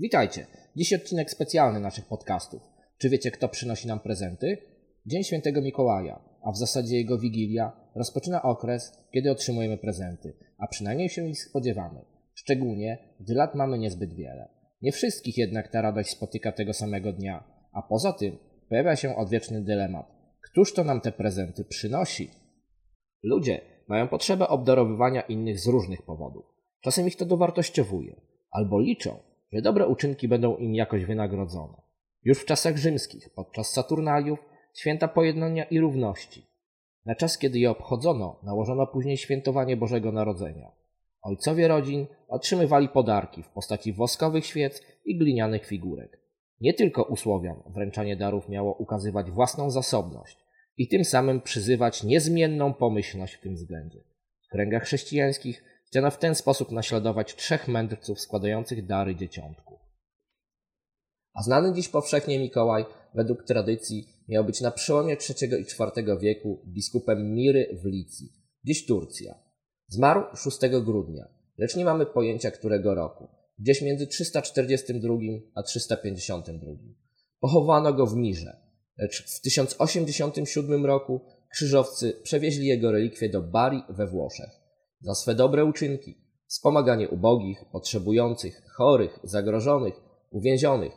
Witajcie. Dziś odcinek specjalny naszych podcastów. Czy wiecie, kto przynosi nam prezenty? Dzień Świętego Mikołaja, a w zasadzie jego Wigilia, rozpoczyna okres, kiedy otrzymujemy prezenty, a przynajmniej się ich spodziewamy. Szczególnie, gdy lat mamy niezbyt wiele. Nie wszystkich jednak ta radość spotyka tego samego dnia, a poza tym pojawia się odwieczny dylemat. Któż to nam te prezenty przynosi? Ludzie mają potrzebę obdarowywania innych z różnych powodów. Czasem ich to dowartościowuje, albo liczą, że dobre uczynki będą im jakoś wynagrodzone. Już w czasach rzymskich, podczas Saturnaliów, święta pojednania i równości. Na czas, kiedy je obchodzono, nałożono później świętowanie Bożego Narodzenia. Ojcowie rodzin otrzymywali podarki w postaci woskowych świec i glinianych figurek. Nie tylko u Słowian wręczanie darów miało ukazywać własną zasobność i tym samym przyzywać niezmienną pomyślność w tym względzie. W kręgach chrześcijańskich chciano w ten sposób naśladować trzech mędrców składających dary dzieciątku. A znany dziś powszechnie Mikołaj, według tradycji, miał być na przełomie III i IV wieku biskupem Miry w Licji, dziś Turcja. Zmarł 6 grudnia, lecz nie mamy pojęcia którego roku, gdzieś między 342 a 352. Pochowano go w Mirze, lecz w 1087 roku krzyżowcy przewieźli jego relikwie do Bari we Włoszech. Za swe dobre uczynki, wspomaganie ubogich, potrzebujących, chorych, zagrożonych, uwięzionych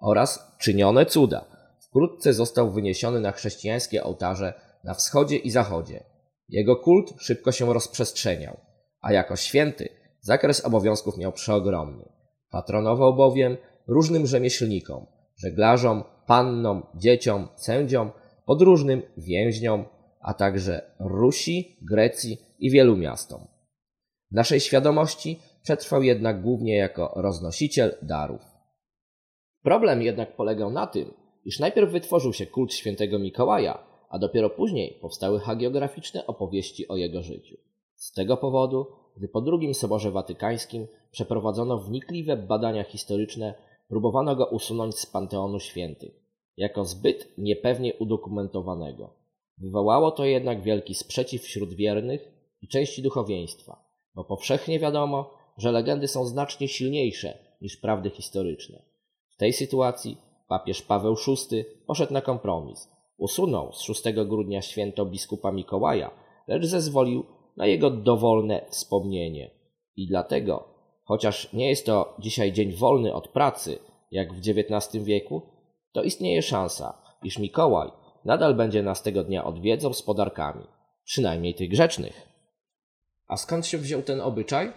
oraz czynione cuda, wkrótce został wyniesiony na chrześcijańskie ołtarze na wschodzie i zachodzie. Jego kult szybko się rozprzestrzeniał, a jako święty zakres obowiązków miał przeogromny. Patronował bowiem różnym rzemieślnikom, żeglarzom, pannom, dzieciom, sędziom, podróżnym, więźniom, a także Rusi, Grecji i wielu miastom. W naszej świadomości przetrwał jednak głównie jako roznosiciel darów. Problem jednak polegał na tym, iż najpierw wytworzył się kult świętego Mikołaja, a dopiero później powstały hagiograficzne opowieści o jego życiu. Z tego powodu, gdy po II Soborze Watykańskim przeprowadzono wnikliwe badania historyczne, próbowano go usunąć z panteonu świętych, jako zbyt niepewnie udokumentowanego. Wywołało to jednak wielki sprzeciw wśród wiernych i części duchowieństwa, bo powszechnie wiadomo, że legendy są znacznie silniejsze niż prawdy historyczne. W tej sytuacji papież Paweł VI poszedł na kompromis. Usunął z 6 grudnia święto biskupa Mikołaja, lecz zezwolił na jego dowolne wspomnienie. I dlatego, chociaż nie jest to dzisiaj dzień wolny od pracy, jak w XIX wieku, to istnieje szansa, iż Mikołaj nadal będzie nas tego dnia odwiedzał z podarkami, przynajmniej tych grzecznych. A skąd się wziął ten obyczaj?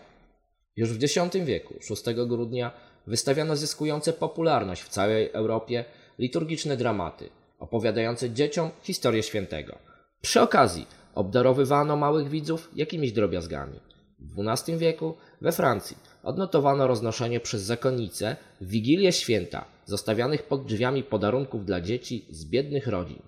Już w X wieku, 6 grudnia, wystawiano zyskujące popularność w całej Europie liturgiczne dramaty, opowiadające dzieciom historię świętego. Przy okazji obdarowywano małych widzów jakimiś drobiazgami. W XII wieku we Francji odnotowano roznoszenie przez zakonnice w Wigilię Święta zostawianych pod drzwiami podarunków dla dzieci z biednych rodzin.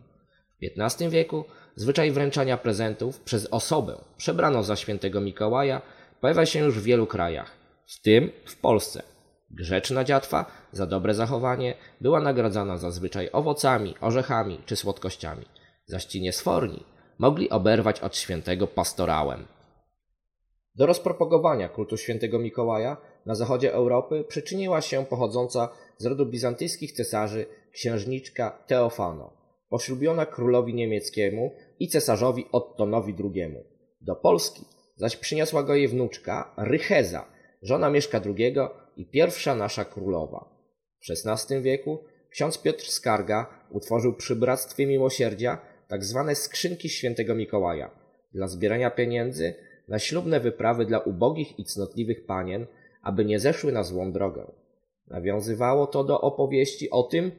W XV wieku zwyczaj wręczania prezentów przez osobę przebraną za świętego Mikołaja pojawia się już w wielu krajach, w tym w Polsce. Grzeczna dziatwa za dobre zachowanie była nagradzana zazwyczaj owocami, orzechami czy słodkościami, zaś ci niesforni mogli oberwać od świętego pastorałem. Do rozpropagowania kultu świętego Mikołaja na zachodzie Europy przyczyniła się pochodząca z rodu bizantyjskich cesarzy księżniczka Teofano, poślubiona królowi niemieckiemu i cesarzowi Ottonowi II. Do Polski zaś przyniosła go jej wnuczka Rycheza, żona Mieszka II i pierwsza nasza królowa. W XVI wieku ksiądz Piotr Skarga utworzył przy Bractwie Miłosierdzia tak zwane skrzynki świętego Mikołaja dla zbierania pieniędzy na ślubne wyprawy dla ubogich i cnotliwych panien, aby nie zeszły na złą drogę. Nawiązywało to do opowieści o tym,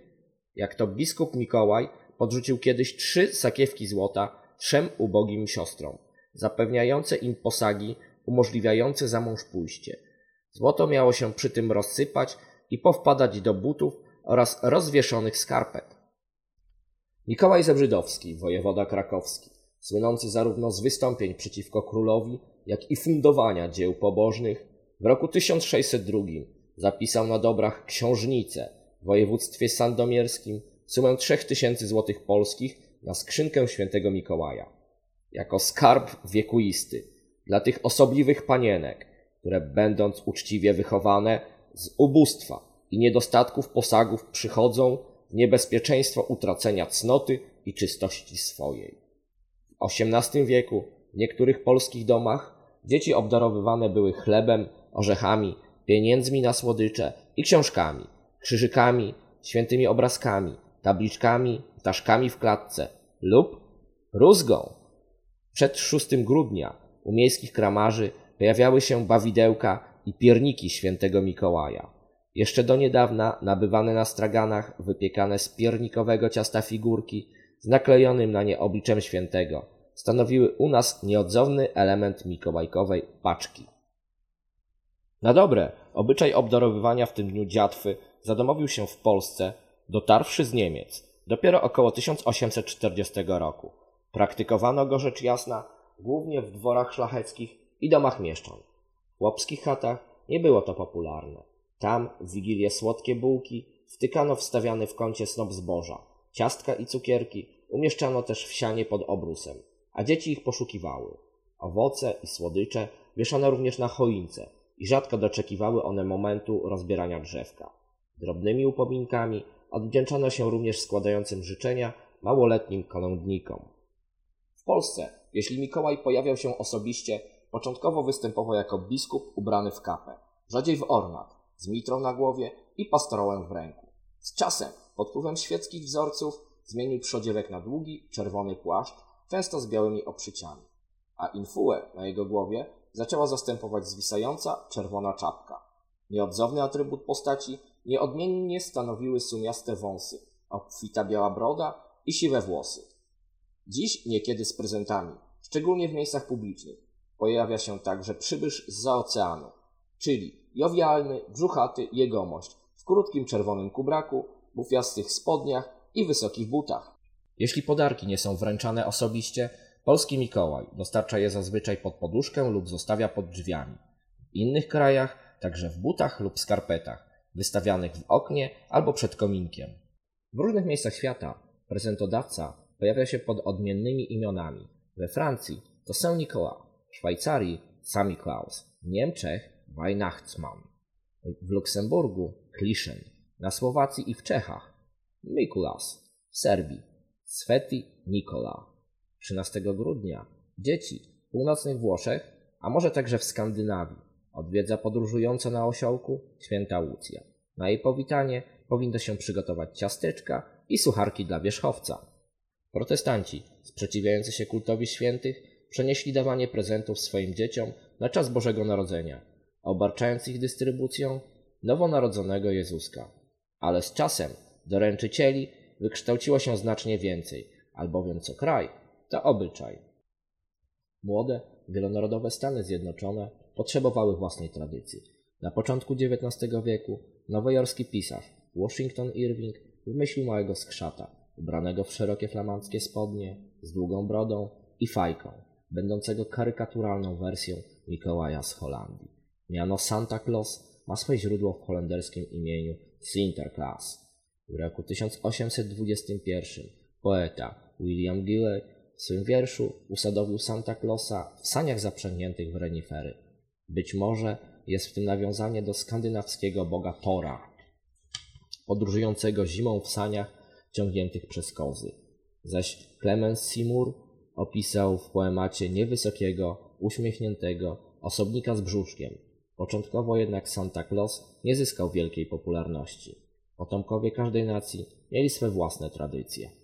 jak to biskup Mikołaj podrzucił kiedyś trzy sakiewki złota trzem ubogim siostrom, zapewniające im posagi umożliwiające za mąż pójście. Złoto miało się przy tym rozsypać i powpadać do butów oraz rozwieszonych skarpet. Mikołaj Zebrzydowski, wojewoda krakowski, słynący zarówno z wystąpień przeciwko królowi, jak i fundowania dzieł pobożnych, w roku 1602 zapisał na dobrach książnicę w województwie sandomierskim sumę 3000 złotych polskich na skrzynkę świętego Mikołaja. Jako skarb wiekuisty dla tych osobliwych panienek, które będąc uczciwie wychowane, z ubóstwa i niedostatków posagów przychodzą w niebezpieczeństwo utracenia cnoty i czystości swojej. W XVIII wieku w niektórych polskich domach dzieci obdarowywane były chlebem, orzechami, pieniędzmi na słodycze i książkami, krzyżykami, świętymi obrazkami, tabliczkami, ptaszkami w klatce lub rózgą. Przed 6 grudnia u miejskich kramarzy pojawiały się bawidełka i pierniki świętego Mikołaja. Jeszcze do niedawna nabywane na straganach wypiekane z piernikowego ciasta figurki z naklejonym na nie obliczem świętego stanowiły u nas nieodzowny element mikołajkowej paczki. Na dobre, obyczaj obdarowywania w tym dniu dziatwy zadomowił się w Polsce, dotarwszy z Niemiec, dopiero około 1840 roku. Praktykowano go rzecz jasna głównie w dworach szlacheckich i domach mieszczan. W chłopskich chatach nie było to popularne. Tam w wigilię słodkie bułki wtykano wstawiany w kącie snop zboża, ciastka i cukierki umieszczano też w sianie pod obrusem, a dzieci ich poszukiwały. Owoce i słodycze wieszano również na choince i rzadko doczekiwały one momentu rozbierania drzewka. Drobnymi upominkami odwdzięczano się również składającym życzenia małoletnim kolędnikom. W Polsce, jeśli Mikołaj pojawiał się osobiście, początkowo występował jako biskup ubrany w kapę, rzadziej w ornat, z mitrą na głowie i pastorołem w ręku. Z czasem, pod wpływem świeckich wzorców, zmienił przodziewek na długi, czerwony płaszcz, często z białymi oprzyciami, a infułę na jego głowie zaczęła zastępować zwisająca czerwona czapka. Nieodzowny atrybut postaci nieodmiennie stanowiły sumiaste wąsy, obfita biała broda i siwe włosy. Dziś niekiedy z prezentami, szczególnie w miejscach publicznych, pojawia się także przybysz z oceanu, czyli jowialny, brzuchaty jegomość w krótkim czerwonym kubraku, bufiastych spodniach i wysokich butach. Jeśli podarki nie są wręczane osobiście, polski Mikołaj dostarcza je zazwyczaj pod poduszkę lub zostawia pod drzwiami. W innych krajach także w butach lub skarpetach, wystawianych w oknie albo przed kominkiem. W różnych miejscach świata prezentodawca pojawia się pod odmiennymi imionami. We Francji to Saint Nicolas, w Szwajcarii Sami Klaus, w Niemczech Weihnachtsmann, w Luksemburgu Klischen, na Słowacji i w Czechach Mikulas, w Serbii Sveti Nikola. 13 grudnia dzieci w północnych Włoszech, a może także w Skandynawii, odwiedza podróżująca na osiołku święta Łucja. Na jej powitanie powinno się przygotować ciasteczka i sucharki dla wierzchowca. Protestanci, sprzeciwiający się kultowi świętych, przenieśli dawanie prezentów swoim dzieciom na czas Bożego Narodzenia, obarczając ich dystrybucją nowonarodzonego Jezuska. Ale z czasem doręczycieli wykształciło się znacznie więcej, albowiem co kraj to obyczaj. Młode, wielonarodowe Stany Zjednoczone potrzebowały własnej tradycji. Na początku XIX wieku nowojorski pisarz Washington Irving wymyślił małego skrzata, ubranego w szerokie flamandzkie spodnie, z długą brodą i fajką, będącego karykaturalną wersją Mikołaja z Holandii. Miano Santa Claus ma swoje źródło w holenderskim imieniu Sinterklaas. W roku 1821 poeta William Gilley w swym wierszu usadowił Santa Clausa w saniach zaprzęgniętych w renifery. Być może jest w tym nawiązanie do skandynawskiego boga Tora, podróżującego zimą w saniach ciągniętych przez kozy. Zaś Clemens Seymour opisał w poemacie niewysokiego, uśmiechniętego osobnika z brzuszkiem. Początkowo jednak Santa Claus nie zyskał wielkiej popularności. Potomkowie każdej nacji mieli swe własne tradycje.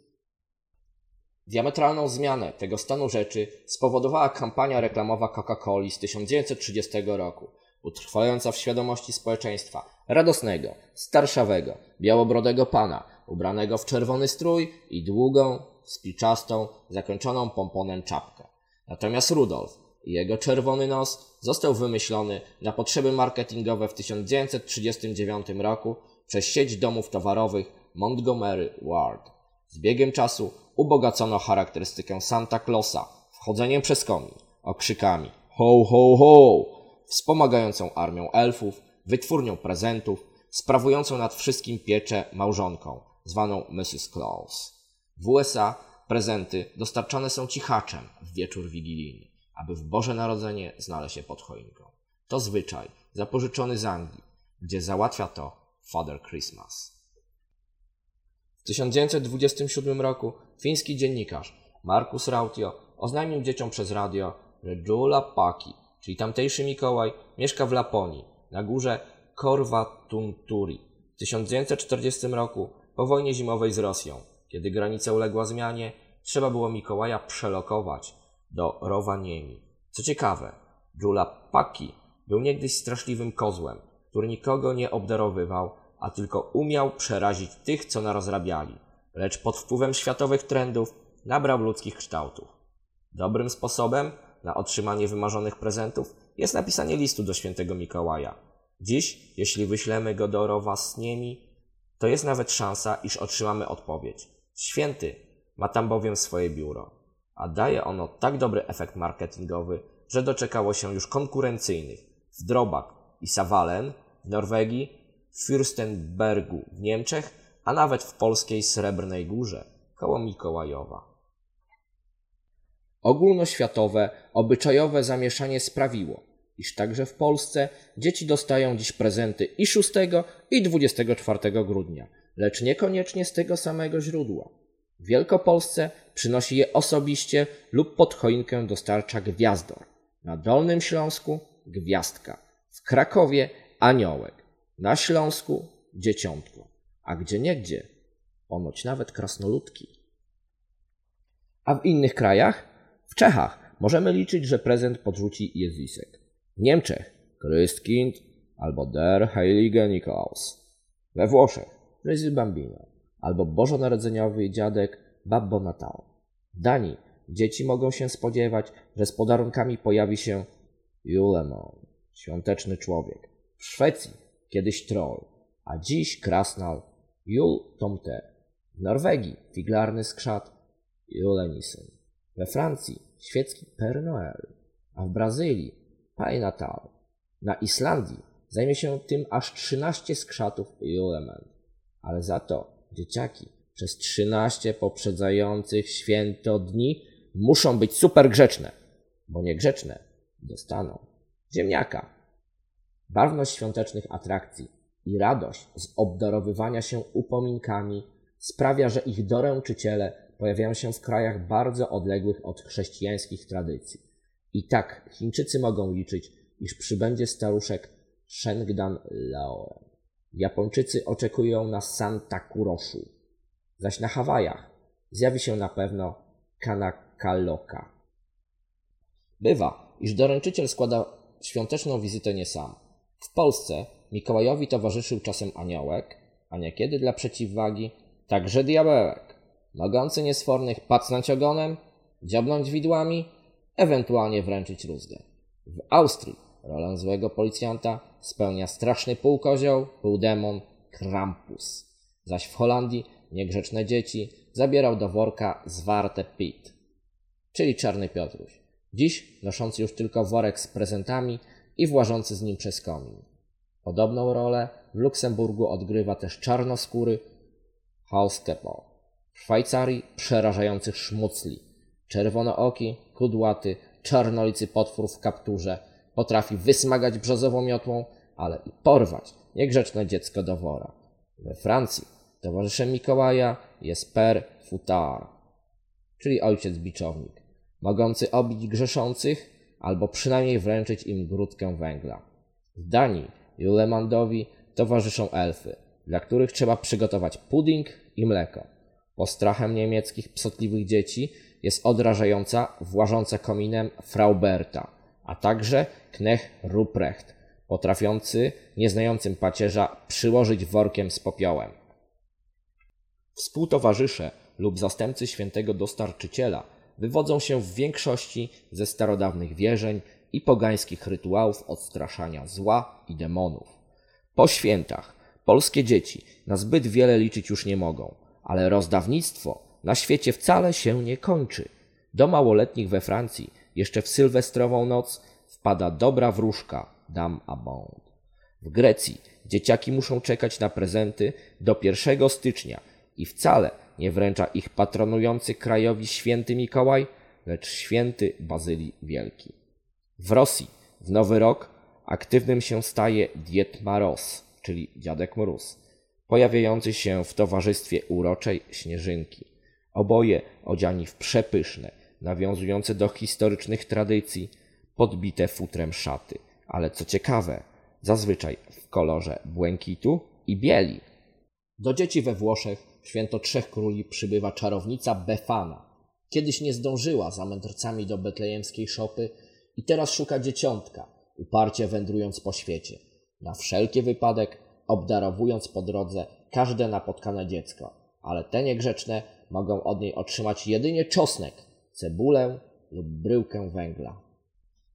Diametralną zmianę tego stanu rzeczy spowodowała kampania reklamowa Coca-Coli z 1930 roku, utrwalająca w świadomości społeczeństwa radosnego, starszawego, białobrodego pana, ubranego w czerwony strój i długą, spiczastą, zakończoną pomponem czapkę. Natomiast Rudolf i jego czerwony nos został wymyślony na potrzeby marketingowe w 1939 roku przez sieć domów towarowych Montgomery Ward. Z biegiem czasu ubogacono charakterystykę Santa Clausa wchodzeniem przez komin, okrzykami ho ho ho, wspomagającą armią elfów, wytwórnią prezentów, sprawującą nad wszystkim pieczę małżonką, zwaną Mrs. Claus. W USA prezenty dostarczane są cichaczem w wieczór wigilijny, aby w Boże Narodzenie znaleźć się pod choinką. To zwyczaj zapożyczony z Anglii, gdzie załatwia to Father Christmas. W 1927 roku fiński dziennikarz Markus Rautio oznajmił dzieciom przez radio, że Jula Paki, czyli tamtejszy Mikołaj, mieszka w Laponii, na górze Korvatunturi. W 1940 roku, po wojnie zimowej z Rosją, kiedy granica uległa zmianie, trzeba było Mikołaja przelokować do Rowaniemi. Co ciekawe, Jula Paki był niegdyś straszliwym kozłem, który nikogo nie obdarowywał, a tylko umiał przerazić tych, co narozrabiali, lecz pod wpływem światowych trendów nabrał ludzkich kształtów. Dobrym sposobem na otrzymanie wymarzonych prezentów jest napisanie listu do świętego Mikołaja. Dziś, jeśli wyślemy go do Rowasniemi, to jest nawet szansa, iż otrzymamy odpowiedź. Święty ma tam bowiem swoje biuro, a daje ono tak dobry efekt marketingowy, że doczekało się już konkurencyjnych w Drobak i Savalen w Norwegii, w Fürstenbergu w Niemczech, a nawet w polskiej Srebrnej Górze koło Mikołajowa. Ogólnoświatowe, obyczajowe zamieszanie sprawiło, iż także w Polsce dzieci dostają dziś prezenty i 6 i 24 grudnia, lecz niekoniecznie z tego samego źródła. W Wielkopolsce przynosi je osobiście lub pod choinkę dostarcza gwiazdor. Na Dolnym Śląsku gwiazdka. W Krakowie aniołek. Na Śląsku dzieciątko. A gdzie niegdzie ponoć nawet krasnoludki. A w innych krajach w Czechach możemy liczyć, że prezent podrzuci Jezusek. W Niemczech Christkind albo Der Heilige Nikolaus. We Włoszech Jezus Bambino albo bożonarodzeniowy dziadek Babbo Natal. W Danii dzieci mogą się spodziewać, że z podarunkami pojawi się Julemon, świąteczny człowiek. W Szwecji kiedyś troll, a dziś krasnal Jul Tomte. W Norwegii figlarny skrzat Julenisen we Francji świecki Père Noël, a w Brazylii Pai Natal. Na Islandii zajmie się tym aż 13 skrzatów Julemen, ale za to dzieciaki przez 13 poprzedzających święto dni muszą być super grzeczne, bo niegrzeczne dostaną ziemniaka. Barwność świątecznych atrakcji i radość z obdarowywania się upominkami sprawia, że ich doręczyciele pojawiają się w krajach bardzo odległych od chrześcijańskich tradycji. I tak Chińczycy mogą liczyć, iż przybędzie staruszek Shengdan Lao. Japończycy oczekują na Santa Kuroshu, zaś na Hawajach zjawi się na pewno Kanakaloka. Bywa, iż doręczyciel składa świąteczną wizytę nie sam. W Polsce Mikołajowi towarzyszył czasem aniołek, a niekiedy dla przeciwwagi także diabełek. Mogący niesfornych pacnąć ogonem, dziabnąć widłami, ewentualnie wręczyć rózgę. W Austrii rolę złego policjanta spełnia straszny półkozioł, półdemon Krampus, zaś w Holandii niegrzeczne dzieci zabierał do worka zwarte pit, czyli czarny Piotruś, dziś noszący już tylko worek z prezentami i włażący z nim przez komin. Podobną rolę w Luksemburgu odgrywa też czarnoskóry Hauskepel. W Szwajcarii przerażających szmucli. Czerwonooki, kudłaty, czarnolicy potwór w kapturze potrafi wysmagać brzozową miotłą, ale i porwać niegrzeczne dziecko do wora. We Francji towarzyszem Mikołaja jest per futar, czyli ojciec biczownik, mogący obić grzeszących albo przynajmniej wręczyć im grudkę węgla. W Danii Julemandowi towarzyszą elfy, dla których trzeba przygotować pudding i mleko. Postrachem niemieckich psotliwych dzieci jest odrażająca, włażąca kominem Frau Berta, a także Knech Ruprecht, potrafiący nieznającym pacierza przyłożyć workiem z popiołem. Współtowarzysze lub zastępcy świętego dostarczyciela wywodzą się w większości ze starodawnych wierzeń i pogańskich rytuałów odstraszania zła i demonów. Po świętach polskie dzieci na zbyt wiele liczyć już nie mogą ale rozdawnictwo na świecie wcale się nie kończy. Do małoletnich we Francji jeszcze w sylwestrową noc wpada dobra wróżka Dame Abond. W Grecji dzieciaki muszą czekać na prezenty do 1 stycznia i wcale nie wręcza ich patronujący krajowi święty Mikołaj, lecz święty Bazylii Wielki. W Rosji w nowy rok aktywnym się staje Diet Maros, czyli Dziadek Mróz, pojawiający się w towarzystwie uroczej Śnieżynki. Oboje odziani w przepyszne, nawiązujące do historycznych tradycji, podbite futrem szaty, ale co ciekawe, zazwyczaj w kolorze błękitu i bieli. Do dzieci we Włoszech w święto Trzech Króli przybywa czarownica Befana. Kiedyś nie zdążyła za mędrcami do betlejemskiej szopy i teraz szuka dzieciątka, uparcie wędrując po świecie. Na wszelki wypadek obdarowując po drodze każde napotkane dziecko, ale te niegrzeczne mogą od niej otrzymać jedynie czosnek, cebulę lub bryłkę węgla.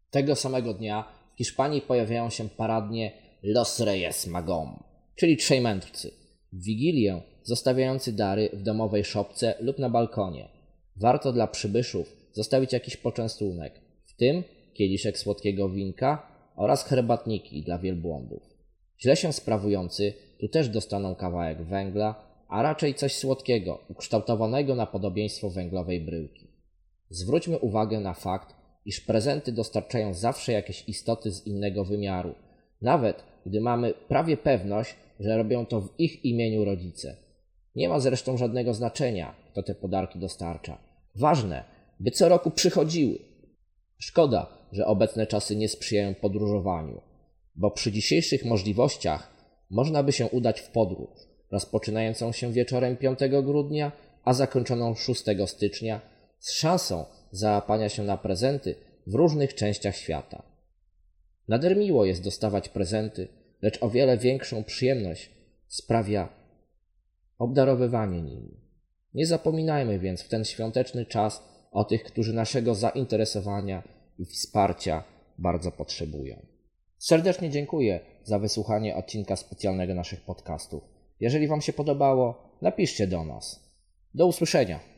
Tego samego dnia w Hiszpanii pojawiają się paradnie Los Reyes Magom, czyli trzej mędrcy. W Wigilię zostawiający dary w domowej szopce lub na balkonie. Warto dla przybyszów zostawić jakiś poczęstunek, w tym kieliszek słodkiego winka oraz herbatniki dla wielbłądów. Źle się sprawujący tu też dostaną kawałek węgla, a raczej coś słodkiego, ukształtowanego na podobieństwo węglowej bryłki. Zwróćmy uwagę na fakt, iż prezenty dostarczają zawsze jakieś istoty z innego wymiaru, nawet gdy mamy prawie pewność, że robią to w ich imieniu rodzice. Nie ma zresztą żadnego znaczenia, kto te podarki dostarcza. Ważne, by co roku przychodziły. Szkoda, że obecne czasy nie sprzyjają podróżowaniu, bo przy dzisiejszych możliwościach można by się udać w podróż, rozpoczynającą się wieczorem 5 grudnia, a zakończoną 6 stycznia, z szansą załapania się na prezenty w różnych częściach świata. Nader miło jest dostawać prezenty, lecz o wiele większą przyjemność sprawia obdarowywanie nimi. Nie zapominajmy więc w ten świąteczny czas o tych, którzy naszego zainteresowania i wsparcia bardzo potrzebują. Serdecznie dziękuję za wysłuchanie odcinka specjalnego naszych podcastów. Jeżeli Wam się podobało, napiszcie do nas. Do usłyszenia.